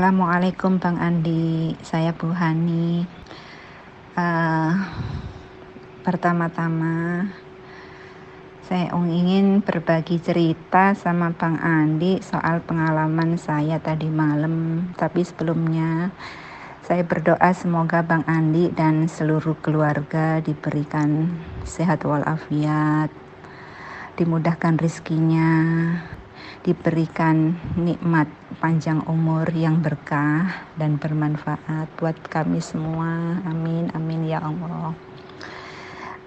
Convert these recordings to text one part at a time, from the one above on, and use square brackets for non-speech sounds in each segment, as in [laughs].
Assalamualaikum Bang Andi, saya Bu Hani. Uh, pertama-tama saya ingin berbagi cerita sama Bang Andi soal pengalaman saya tadi malam. Tapi sebelumnya saya berdoa semoga Bang Andi dan seluruh keluarga diberikan sehat walafiat, dimudahkan rizkinya, diberikan nikmat panjang umur yang berkah dan bermanfaat buat kami semua. Amin, amin ya Allah.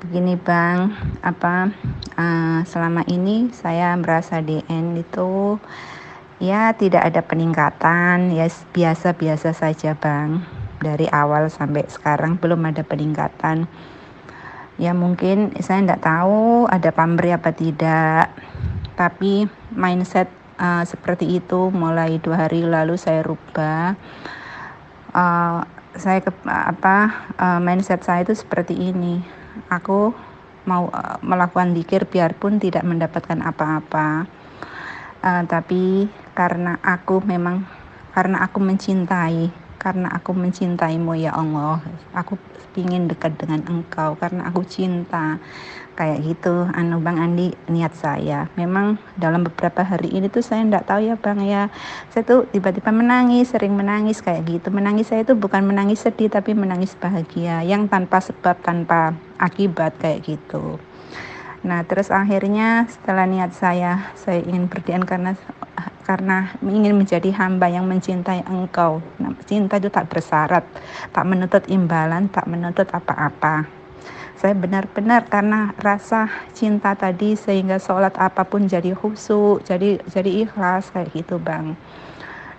Begini bang, apa uh, selama ini saya merasa DN itu ya tidak ada peningkatan, ya biasa-biasa saja bang. Dari awal sampai sekarang belum ada peningkatan. Ya mungkin saya tidak tahu ada pamrih apa tidak tapi mindset uh, seperti itu. Mulai dua hari lalu saya rubah. Uh, saya ke, apa uh, mindset saya itu seperti ini. Aku mau uh, melakukan dikir biarpun tidak mendapatkan apa-apa. Uh, tapi karena aku memang karena aku mencintai karena aku mencintaimu ya Allah. Aku ingin dekat dengan engkau karena aku cinta. Kayak gitu anu Bang Andi niat saya. Memang dalam beberapa hari ini tuh saya enggak tahu ya Bang ya. Saya tuh tiba-tiba menangis sering menangis kayak gitu. Menangis saya itu bukan menangis sedih tapi menangis bahagia. Yang tanpa sebab tanpa akibat kayak gitu. Nah terus akhirnya setelah niat saya saya ingin berdiam karena karena ingin menjadi hamba yang mencintai engkau. Nah, cinta itu tak bersyarat, tak menuntut imbalan, tak menuntut apa-apa saya benar-benar karena rasa cinta tadi sehingga sholat apa pun jadi khusyuk jadi jadi ikhlas kayak gitu bang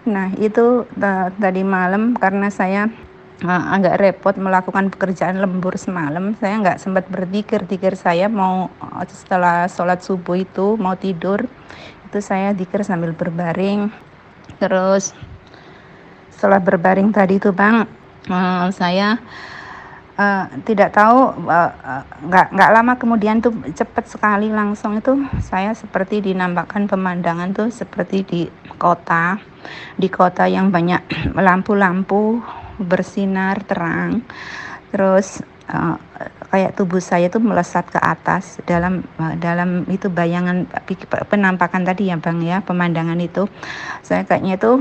nah itu tadi malam karena saya uh, agak repot melakukan pekerjaan lembur semalam. Saya nggak sempat berzikir zikir saya mau setelah sholat subuh itu mau tidur. Itu saya zikir sambil berbaring. Terus setelah berbaring tadi itu bang uh, saya uh, tidak tahu uh, nggak nggak lama kemudian tuh cepat sekali langsung itu saya seperti dinampakkan pemandangan tuh seperti di kota di kota yang banyak [clears throat] lampu-lampu bersinar terang. Terus uh, kayak tubuh saya tuh melesat ke atas dalam dalam itu bayangan penampakan tadi ya bang ya pemandangan itu. Saya kayaknya itu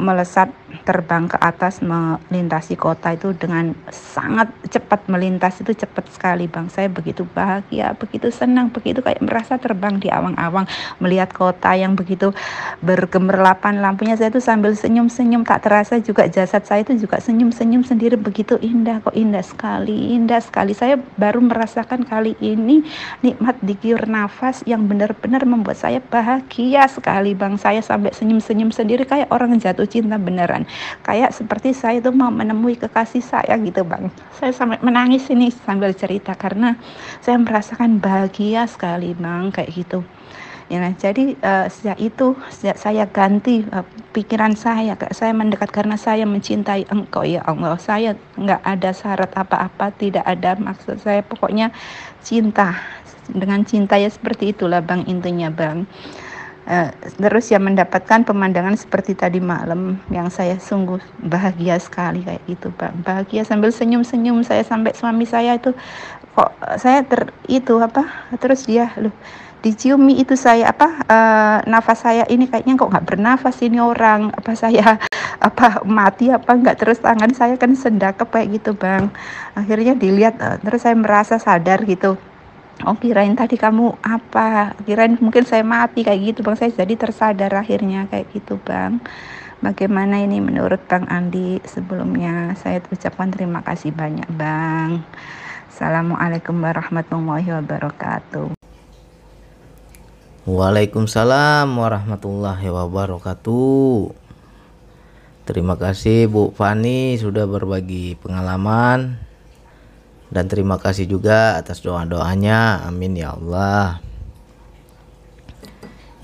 melesat terbang ke atas melintasi kota itu dengan sangat cepat melintas itu cepat sekali bang. Saya begitu bahagia begitu senang begitu kayak merasa terbang di awang-awang melihat kota yang begitu bergemerlapan lampunya. Saya itu sambil senyum-senyum tak terasa juga jasad saya itu juga senyum-senyum sendiri. Begitu indah kok indah sekali indah sekali. Saya baru merasakan kali ini nikmat dikir nafas yang benar-benar membuat saya bahagia sekali bang. Saya sampai senyum-senyum sendiri kayak orang jatuh cinta beneran. Kayak seperti saya itu mau menemui kekasih saya gitu bang. Saya sampai menangis ini sambil cerita karena saya merasakan bahagia sekali bang kayak gitu ya jadi uh, sejak itu sejak saya ganti uh, pikiran saya saya mendekat karena saya mencintai engkau ya Allah. Saya nggak ada syarat apa-apa tidak ada maksud saya pokoknya cinta. Dengan cinta ya seperti itulah bang intinya bang. Uh, terus ya mendapatkan pemandangan seperti tadi malam yang saya sungguh bahagia sekali kayak gitu bang. Bahagia sambil senyum-senyum saya sampai suami saya itu kok saya ter itu apa terus dia loh diciumi itu saya apa uh, nafas saya ini kayaknya kok nggak bernafas ini orang. Apa saya [laughs] apa mati apa nggak. Terus tangan saya kan sendakep kayak gitu bang. Akhirnya dilihat uh, terus saya merasa sadar gitu. Oh kirain tadi kamu apa? Kirain mungkin saya mati kayak gitu bang. Saya jadi tersadar akhirnya kayak gitu bang. Bagaimana ini menurut bang Andi sebelumnya? Saya ucapkan terima kasih banyak bang. Assalamualaikum warahmatullahi wabarakatuh Waalaikumsalam warahmatullahi wabarakatuh. Terima kasih Bu Fani sudah berbagi pengalaman dan terima kasih juga atas doa-doanya. Amin ya Allah.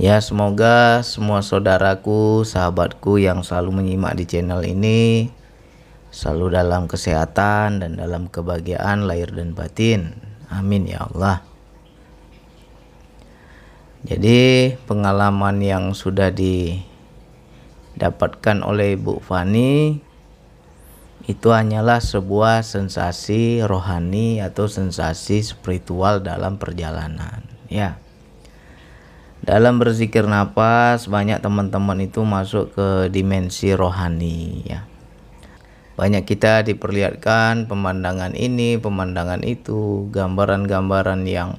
Ya, semoga semua saudaraku, sahabatku yang selalu menyimak di channel ini selalu dalam kesehatan dan dalam kebahagiaan lahir dan batin. Amin ya Allah. Jadi pengalaman yang sudah di dapatkan oleh Bu Fani itu hanyalah sebuah sensasi rohani atau sensasi spiritual dalam perjalanan ya. Dalam berzikir nafas banyak teman-teman itu masuk ke dimensi rohani ya. Banyak kita diperlihatkan pemandangan ini pemandangan itu gambaran-gambaran yang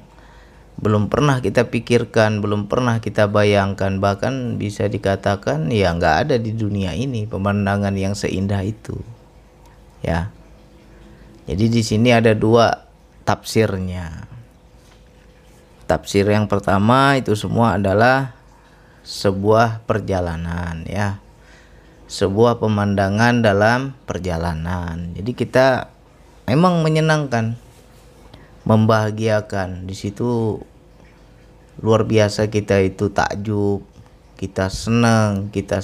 belum pernah kita pikirkan belum pernah kita bayangkan bahkan bisa dikatakan ya nggak ada di dunia ini pemandangan yang seindah itu ya. Jadi di sini ada dua tafsirnya. Tafsir yang pertama itu semua adalah sebuah perjalanan ya. Sebuah pemandangan dalam perjalanan. Jadi kita memang menyenangkan, membahagiakan. Di situ luar biasa kita itu takjub, kita senang, kita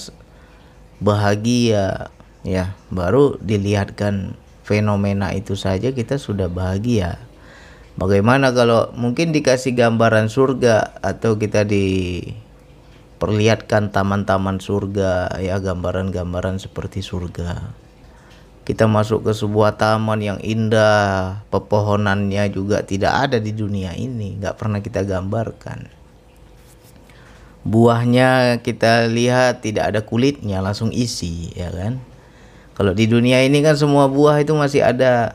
bahagia, ya baru dilihatkan fenomena itu saja kita sudah bahagia. Bagaimana kalau mungkin dikasih gambaran surga atau kita diperlihatkan taman-taman surga ya gambaran-gambaran seperti surga kita masuk ke sebuah taman yang indah pepohonannya juga tidak ada di dunia ini nggak pernah kita gambarkan buahnya kita lihat tidak ada kulitnya langsung isi ya kan kalau di dunia ini kan semua buah itu masih ada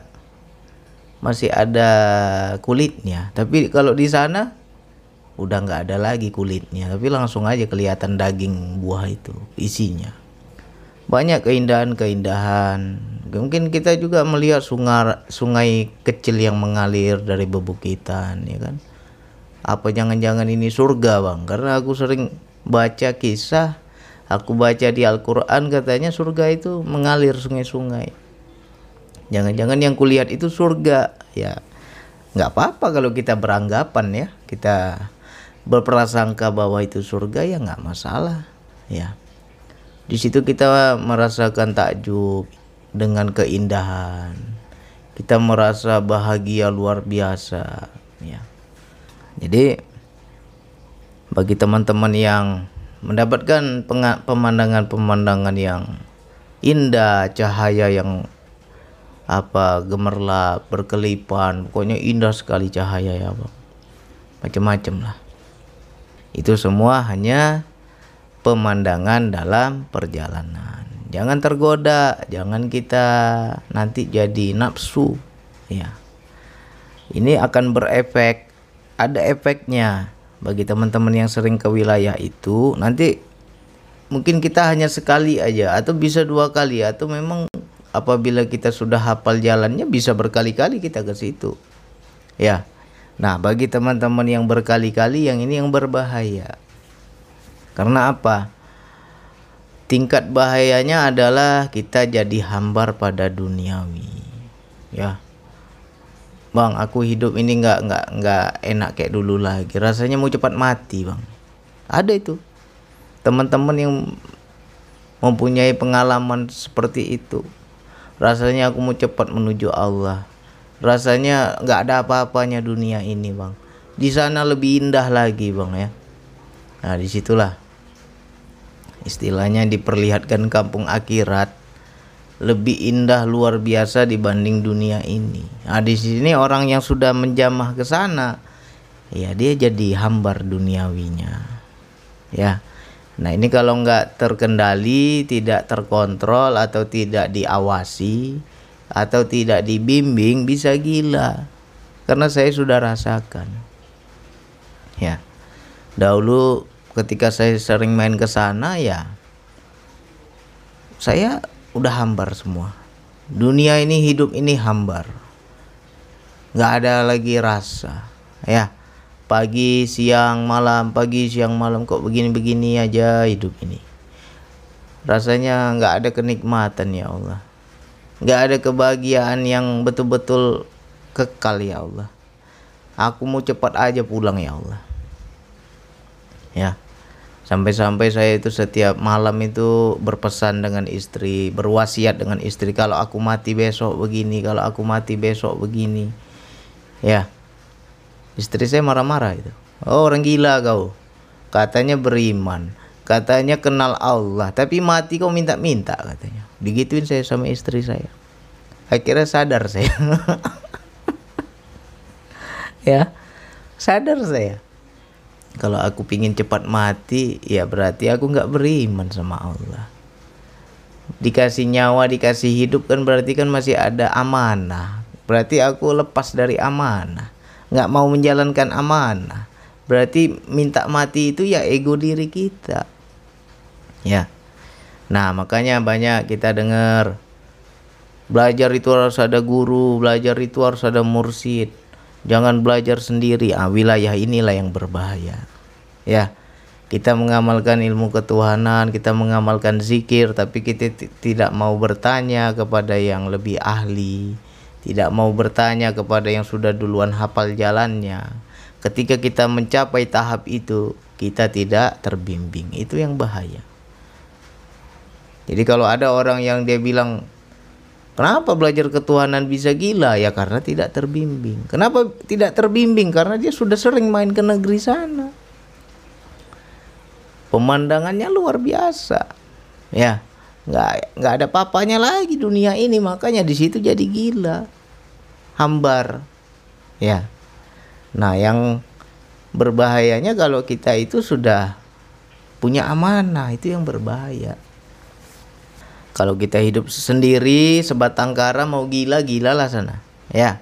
masih ada kulitnya. Tapi kalau di sana udah nggak ada lagi kulitnya, tapi langsung aja kelihatan daging buah itu isinya. Banyak keindahan-keindahan. Mungkin kita juga melihat sungai sungai kecil yang mengalir dari bebukitan, ya kan? Apa jangan-jangan ini surga, Bang? Karena aku sering baca kisah Aku baca di Al-Quran katanya surga itu mengalir sungai-sungai. Jangan-jangan yang kulihat itu surga. Ya nggak apa-apa kalau kita beranggapan ya. Kita berprasangka bahwa itu surga ya nggak masalah. Ya. Di situ kita merasakan takjub dengan keindahan. Kita merasa bahagia luar biasa. Ya. Jadi bagi teman-teman yang mendapatkan pemandangan-pemandangan yang indah, cahaya yang apa gemerlap, berkelipan, pokoknya indah sekali cahaya ya, Bang. Macam-macam lah. Itu semua hanya pemandangan dalam perjalanan. Jangan tergoda, jangan kita nanti jadi nafsu, ya. Ini akan berefek, ada efeknya bagi teman-teman yang sering ke wilayah itu. Nanti mungkin kita hanya sekali aja atau bisa dua kali atau memang apabila kita sudah hafal jalannya bisa berkali-kali kita ke situ. Ya. Nah bagi teman-teman yang berkali-kali yang ini yang berbahaya. Karena apa tingkat bahayanya adalah kita jadi hambar pada duniawi. Ya. Bang aku hidup ini nggak nggak nggak enak kayak dulu lagi. Rasanya mau cepat mati bang. Ada itu. Teman-teman yang mempunyai pengalaman seperti itu. Rasanya aku mau cepat menuju Allah. Rasanya nggak ada apa-apanya dunia ini bang. Di sana lebih indah lagi bang ya. Nah di situlah istilahnya diperlihatkan kampung akhirat lebih indah luar biasa dibanding dunia ini. Nah, di sini orang yang sudah menjamah ke sana, ya dia jadi hambar duniawinya. Ya. Nah, ini kalau nggak terkendali, tidak terkontrol atau tidak diawasi atau tidak dibimbing bisa gila. Karena saya sudah rasakan. Ya. Dahulu ketika saya sering main ke sana ya saya udah hambar semua. Dunia ini hidup ini hambar. Nggak ada lagi rasa ya. Pagi siang malam pagi siang malam kok begini-begini aja hidup ini. Rasanya nggak ada kenikmatan ya Allah. Nggak ada kebahagiaan yang betul-betul kekal ya Allah. Aku mau cepat aja pulang ya Allah ya Sampai-sampai saya itu setiap malam itu berpesan dengan istri, berwasiat dengan istri kalau aku mati besok begini, kalau aku mati besok begini. Ya. Istri saya marah-marah itu. Oh, orang gila kau. Katanya beriman, katanya kenal Allah tapi mati kau minta-minta katanya digituin saya sama istri saya akhirnya sadar saya [laughs] ya sadar saya kalau aku pingin cepat mati ya berarti aku nggak beriman sama Allah. Dikasih nyawa dikasih hidup kan berarti kan masih ada amanah. Berarti aku lepas dari amanah. Nggak mau menjalankan amanah. Berarti minta mati itu ya ego diri kita. Ya. Nah makanya banyak kita dengar belajar itu harus ada guru belajar itu harus ada mursid jangan belajar sendiri. Ah wilayah inilah yang berbahaya. Ya kita mengamalkan ilmu ketuhanan kita mengamalkan zikir tapi kita tidak mau bertanya kepada yang lebih ahli tidak mau bertanya kepada yang sudah duluan hafal jalannya. Ketika kita mencapai tahap itu kita tidak terbimbing. Itu yang bahaya. Jadi kalau ada orang yang dia bilang Kenapa belajar ketuhanan bisa gila? Ya karena tidak terbimbing. Kenapa tidak terbimbing? Karena dia sudah sering main ke negeri sana. Pemandangannya luar biasa. Ya, nggak nggak ada papanya lagi dunia ini. Makanya di situ jadi gila, hambar. Ya. Nah, yang berbahayanya kalau kita itu sudah punya amanah itu yang berbahaya. Kalau kita hidup sendiri sebatang kara mau gila gila lah sana. Ya.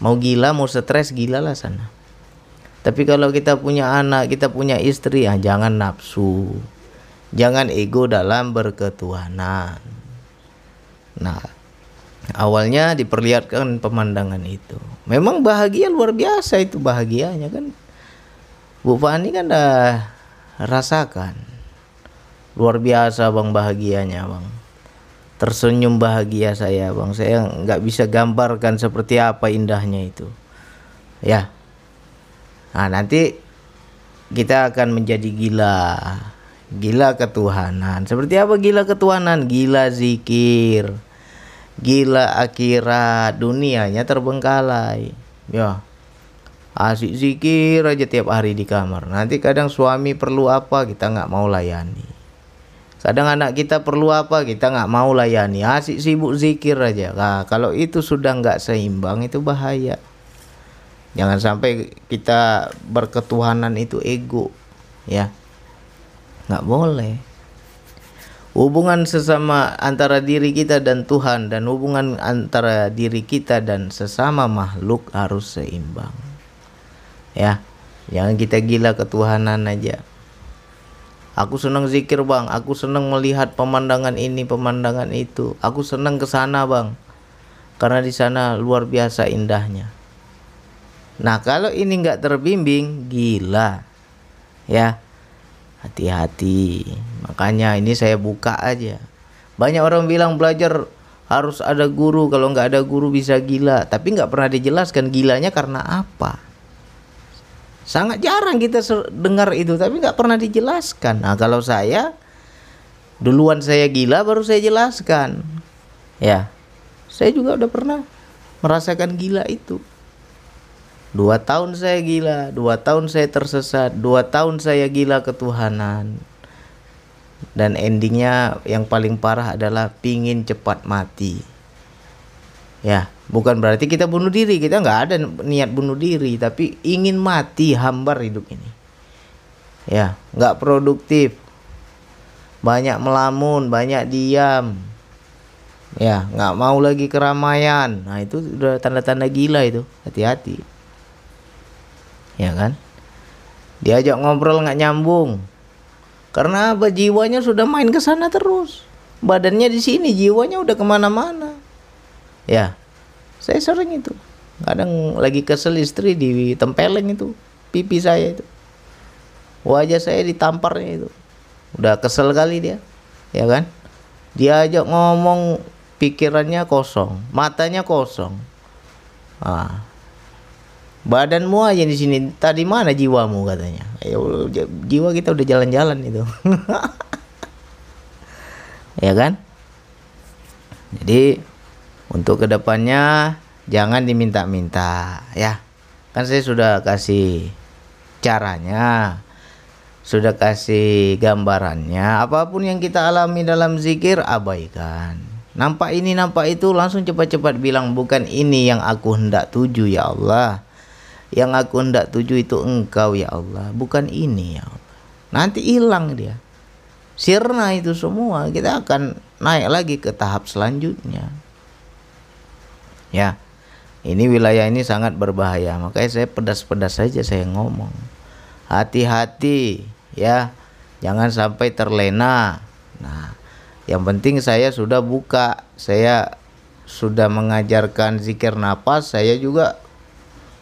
Mau gila mau stres gila lah sana. Tapi kalau kita punya anak, kita punya istri, ya jangan nafsu. Jangan ego dalam berketuhanan. Nah, awalnya diperlihatkan pemandangan itu. Memang bahagia luar biasa itu bahagianya kan. Bu Fani kan dah rasakan luar biasa bang bahagianya bang. Tersenyum bahagia saya bang. Saya nggak bisa gambarkan seperti apa indahnya itu. Ya. Nah nanti kita akan menjadi gila. Gila ketuhanan. Seperti apa gila ketuhanan? Gila zikir. Gila akhirat. Dunianya terbengkalai. Ya. Asik zikir aja tiap hari di kamar. Nanti kadang suami perlu apa kita nggak mau layani Kadang anak kita perlu apa kita nggak mau layani, asik sibuk zikir aja. Nah, kalau itu sudah nggak seimbang itu bahaya. Jangan sampai kita berketuhanan itu ego, ya. Nggak boleh. Hubungan sesama antara diri kita dan Tuhan dan hubungan antara diri kita dan sesama makhluk harus seimbang. Ya, jangan kita gila ketuhanan aja. Aku senang zikir bang, aku senang melihat pemandangan ini, pemandangan itu. Aku senang ke sana bang, karena di sana luar biasa indahnya. Nah kalau ini nggak terbimbing, gila, ya hati-hati. Makanya ini saya buka aja. Banyak orang bilang belajar harus ada guru, kalau nggak ada guru bisa gila. Tapi nggak pernah dijelaskan gilanya karena apa. Sangat jarang kita dengar itu, tapi nggak pernah dijelaskan. Nah, kalau saya duluan saya gila baru saya jelaskan. Ya, saya juga udah pernah merasakan gila itu. Dua tahun saya gila, dua tahun saya tersesat, dua tahun saya gila ketuhanan. Dan endingnya yang paling parah adalah pingin cepat mati. Ya, bukan berarti kita bunuh diri, kita nggak ada niat bunuh diri, tapi ingin mati hambar hidup ini. Ya, nggak produktif, banyak melamun, banyak diam. Ya, nggak mau lagi keramaian. Nah itu udah tanda-tanda gila itu, hati-hati. Ya kan? Diajak ngobrol nggak nyambung. Karena apa? Jiwanya sudah main ke sana terus. Badannya di sini, jiwanya udah ke mana-mana ya saya sering itu. Kadang lagi kesel istri di tempeleng itu pipi saya itu. Wajah saya ditamparnya itu. Udah kesel kali dia ya kan? Dia aja ngomong pikirannya kosong matanya kosong. Ah. Badanmu aja di sini tadi mana jiwamu katanya? Ya jiwa kita udah jalan-jalan itu. [laughs] Ya kan? Jadi untuk ke depannya jangan diminta-minta ya. Kan saya sudah kasih caranya sudah kasih gambarannya. Apa pun yang kita alami dalam zikir abaikan. Nampak ini nampak itu langsung cepat-cepat bilang bukan ini yang aku hendak tuju ya Allah. Yang aku hendak tuju itu engkau ya Allah. Bukan ini ya Allah. Nanti hilang dia. Sirna itu semua. Kita akan naik lagi ke tahap selanjutnya ya. Ini wilayah ini sangat berbahaya. Makanya saya pedas-pedas saja saya ngomong. Hati-hati ya. Jangan sampai terlena. Nah yang penting saya sudah buka. Saya sudah mengajarkan zikir nafas. Saya juga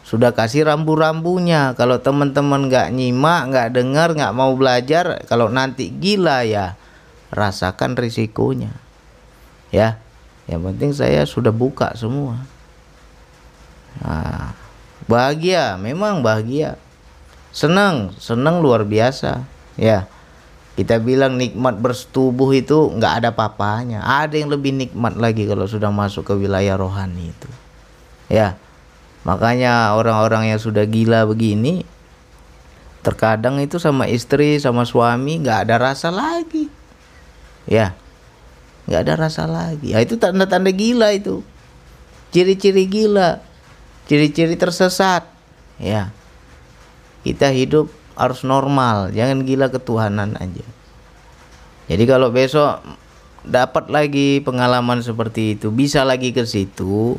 sudah kasih rambu-rambunya. Kalau teman-teman nggak nyimak nggak dengar nggak mau belajar kalau nanti gila ya rasakan risikonya. Ya yang penting saya sudah buka semua. Nah, bahagia memang bahagia. Senang senang luar biasa. Ya kita bilang nikmat bersetubuh itu nggak ada papanya ada yang lebih nikmat lagi kalau sudah masuk ke wilayah rohani itu. Ya Makanya orang-orang yang sudah gila begini terkadang itu sama istri sama suami nggak ada rasa lagi. Ya nggak ada rasa lagi. Ya itu tanda-tanda gila itu. Ciri-ciri gila. Ciri-ciri tersesat. Ya. Kita hidup harus normal. Jangan gila ketuhanan aja. Jadi kalau besok dapat lagi pengalaman seperti itu bisa lagi ke situ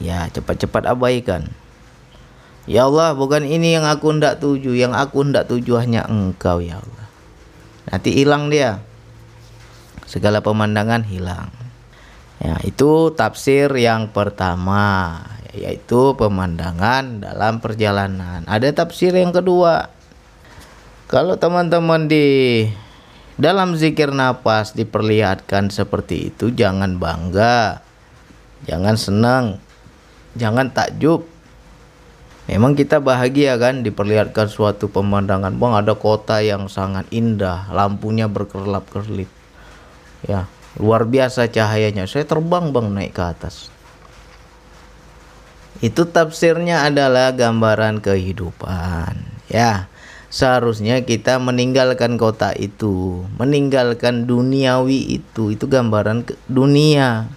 Ya cepat-cepat abaikan. Ya Allah bukan ini yang aku hendak tuju. Yang aku hendak tuju hanya engkau ya Allah. Nanti hilang dia Segala pemandangan hilang Ya itu tafsir yang pertama Yaitu pemandangan dalam perjalanan Ada tafsir yang kedua Kalau teman-teman di dalam zikir nafas diperlihatkan seperti itu jangan bangga jangan senang jangan takjub Memang kita bahagia kan diperlihatkan suatu pemandangan. Bang ada kota yang sangat indah, lampunya berkerlap-kerlip. Ya, luar biasa cahayanya. Saya terbang bang naik ke atas. Itu tafsirnya adalah gambaran kehidupan. Ya, seharusnya kita meninggalkan kota itu, meninggalkan duniawi itu. Itu gambaran dunia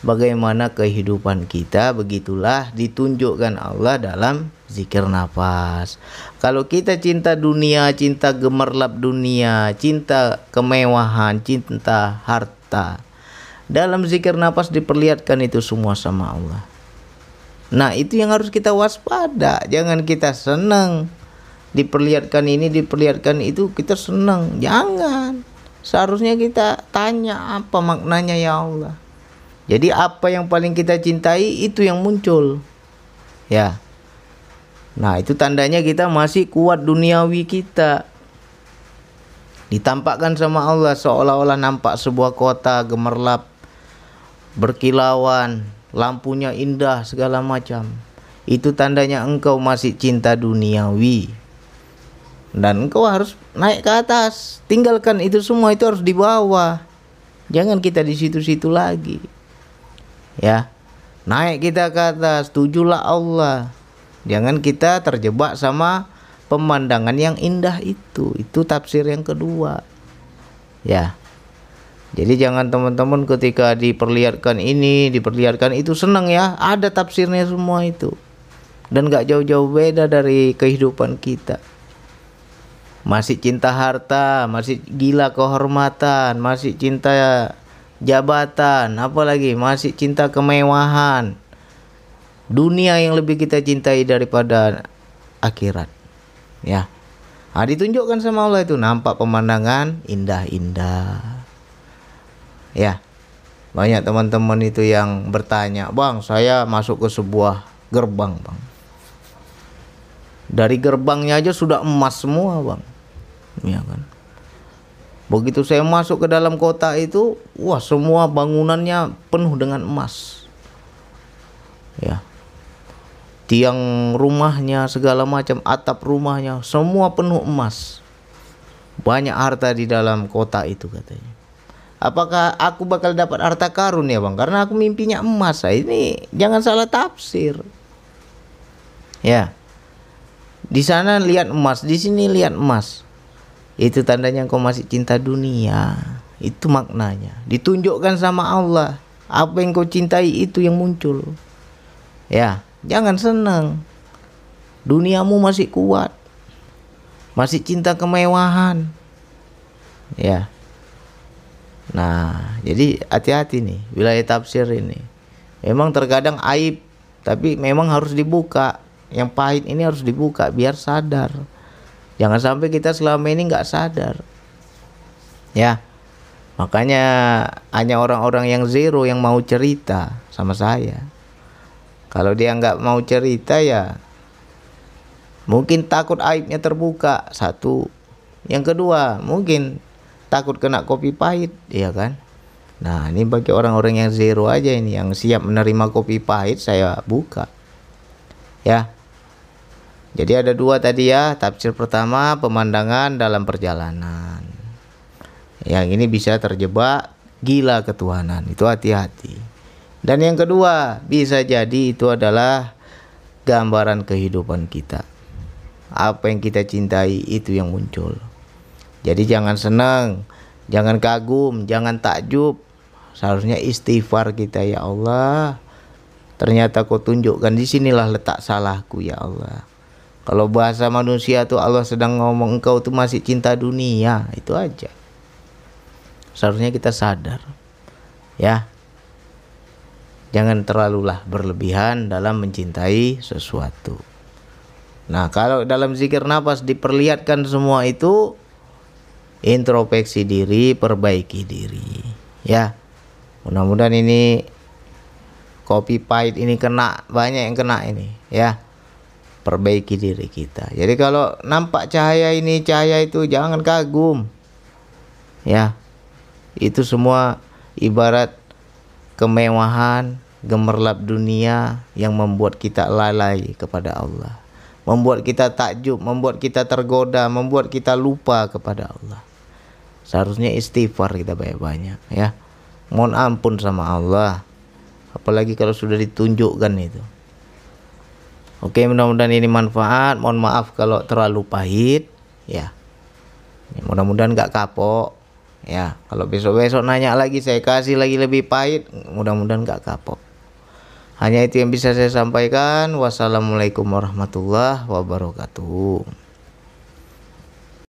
bagaimana kehidupan kita? Begitulah ditunjukkan Allah dalam zikir nafas. Kalau kita cinta dunia cinta gemerlap dunia cinta kemewahan cinta harta dalam zikir nafas diperlihatkan itu semua sama Allah. Nah itu yang harus kita waspada. Jangan kita senang diperlihatkan ini diperlihatkan itu kita senang jangan. Seharusnya kita tanya apa maknanya ya Allah jadi apa yang paling kita cintai itu yang muncul. Ya. Nah, itu tandanya kita masih kuat duniawi kita. Ditampakkan sama Allah seolah-olah nampak sebuah kota gemerlap berkilauan, lampunya indah segala macam. Itu tandanya engkau masih cinta duniawi. Dan engkau harus naik ke atas. Tinggalkan itu semua itu harus di bawah. Jangan kita di situ-situ lagi ya. Naik kita ke atas. Tujulah Allah. Jangan kita terjebak sama pemandangan yang indah itu. Itu tafsir yang kedua. Ya. Jadi jangan teman-teman ketika diperlihatkan ini diperlihatkan itu senang ya. Ada tafsirnya semua itu. Dan gak jauh-jauh beda dari kehidupan kita. Masih cinta harta masih gila kehormatan masih cinta jabatan, apalagi masih cinta kemewahan. Dunia yang lebih kita cintai daripada akhirat. Ya. Nah, ditunjukkan sama Allah itu nampak pemandangan indah-indah. Ya. Banyak teman-teman itu yang bertanya, "Bang, saya masuk ke sebuah gerbang, Bang." Dari gerbangnya aja sudah emas semua, Bang. Ya kan? Begitu saya masuk ke dalam kota itu, wah semua bangunannya penuh dengan emas. Ya. Tiang rumahnya segala macam, atap rumahnya semua penuh emas. Banyak harta di dalam kota itu katanya. Apakah aku bakal dapat harta karun ya bang? Karena aku mimpinya emas. Nah, ini jangan salah tafsir. Ya. Di sana lihat emas, di sini lihat emas itu tandanya engkau masih cinta dunia. Itu maknanya. Ditunjukkan sama Allah. Apa yang kau cintai itu yang muncul. Ya jangan senang. Duniamu masih kuat. Masih cinta kemewahan. Ya. Nah jadi hati-hati nih wilayah tafsir ini. Memang terkadang aib tapi memang harus dibuka. Yang pahit ini harus dibuka biar sadar Jangan sampai kita selama ini nggak sadar. Ya. Makanya hanya orang-orang yang zero yang mau cerita sama saya. Kalau dia nggak mau cerita ya mungkin takut aibnya terbuka satu. Yang kedua mungkin takut kena kopi pahit, ya kan? Nah ini bagi orang-orang yang zero aja ini yang siap menerima kopi pahit saya buka. Ya, jadi ada dua tadi ya, tafsir pertama pemandangan dalam perjalanan. Yang ini bisa terjebak gila ketuhanan, itu hati-hati. Dan yang kedua, bisa jadi itu adalah gambaran kehidupan kita. Apa yang kita cintai itu yang muncul. Jadi jangan senang, jangan kagum, jangan takjub. Seharusnya istighfar kita ya Allah. Ternyata kau tunjukkan di sinilah letak salahku ya Allah. Kalau bahasa manusia tuh Allah sedang ngomong engkau tuh masih cinta dunia, itu aja. Seharusnya kita sadar. Ya. Jangan terlalulah berlebihan dalam mencintai sesuatu. Nah, kalau dalam zikir nafas diperlihatkan semua itu introspeksi diri, perbaiki diri. Ya. Mudah-mudahan ini kopi pahit ini kena banyak yang kena ini, ya perbaiki diri kita. Jadi kalau nampak cahaya ini, cahaya itu jangan kagum. Ya. Itu semua ibarat kemewahan, gemerlap dunia yang membuat kita lalai kepada Allah. Membuat kita takjub, membuat kita tergoda, membuat kita lupa kepada Allah. Seharusnya istighfar kita banyak-banyak ya. Mohon ampun sama Allah. Apalagi kalau sudah ditunjukkan itu. Oke, mudah-mudahan ini manfaat. Mohon maaf kalau terlalu pahit, ya. Mudah-mudahan nggak kapok, ya. Kalau besok-besok nanya lagi, saya kasih lagi lebih pahit. Mudah-mudahan nggak kapok. Hanya itu yang bisa saya sampaikan. Wassalamualaikum warahmatullahi wabarakatuh.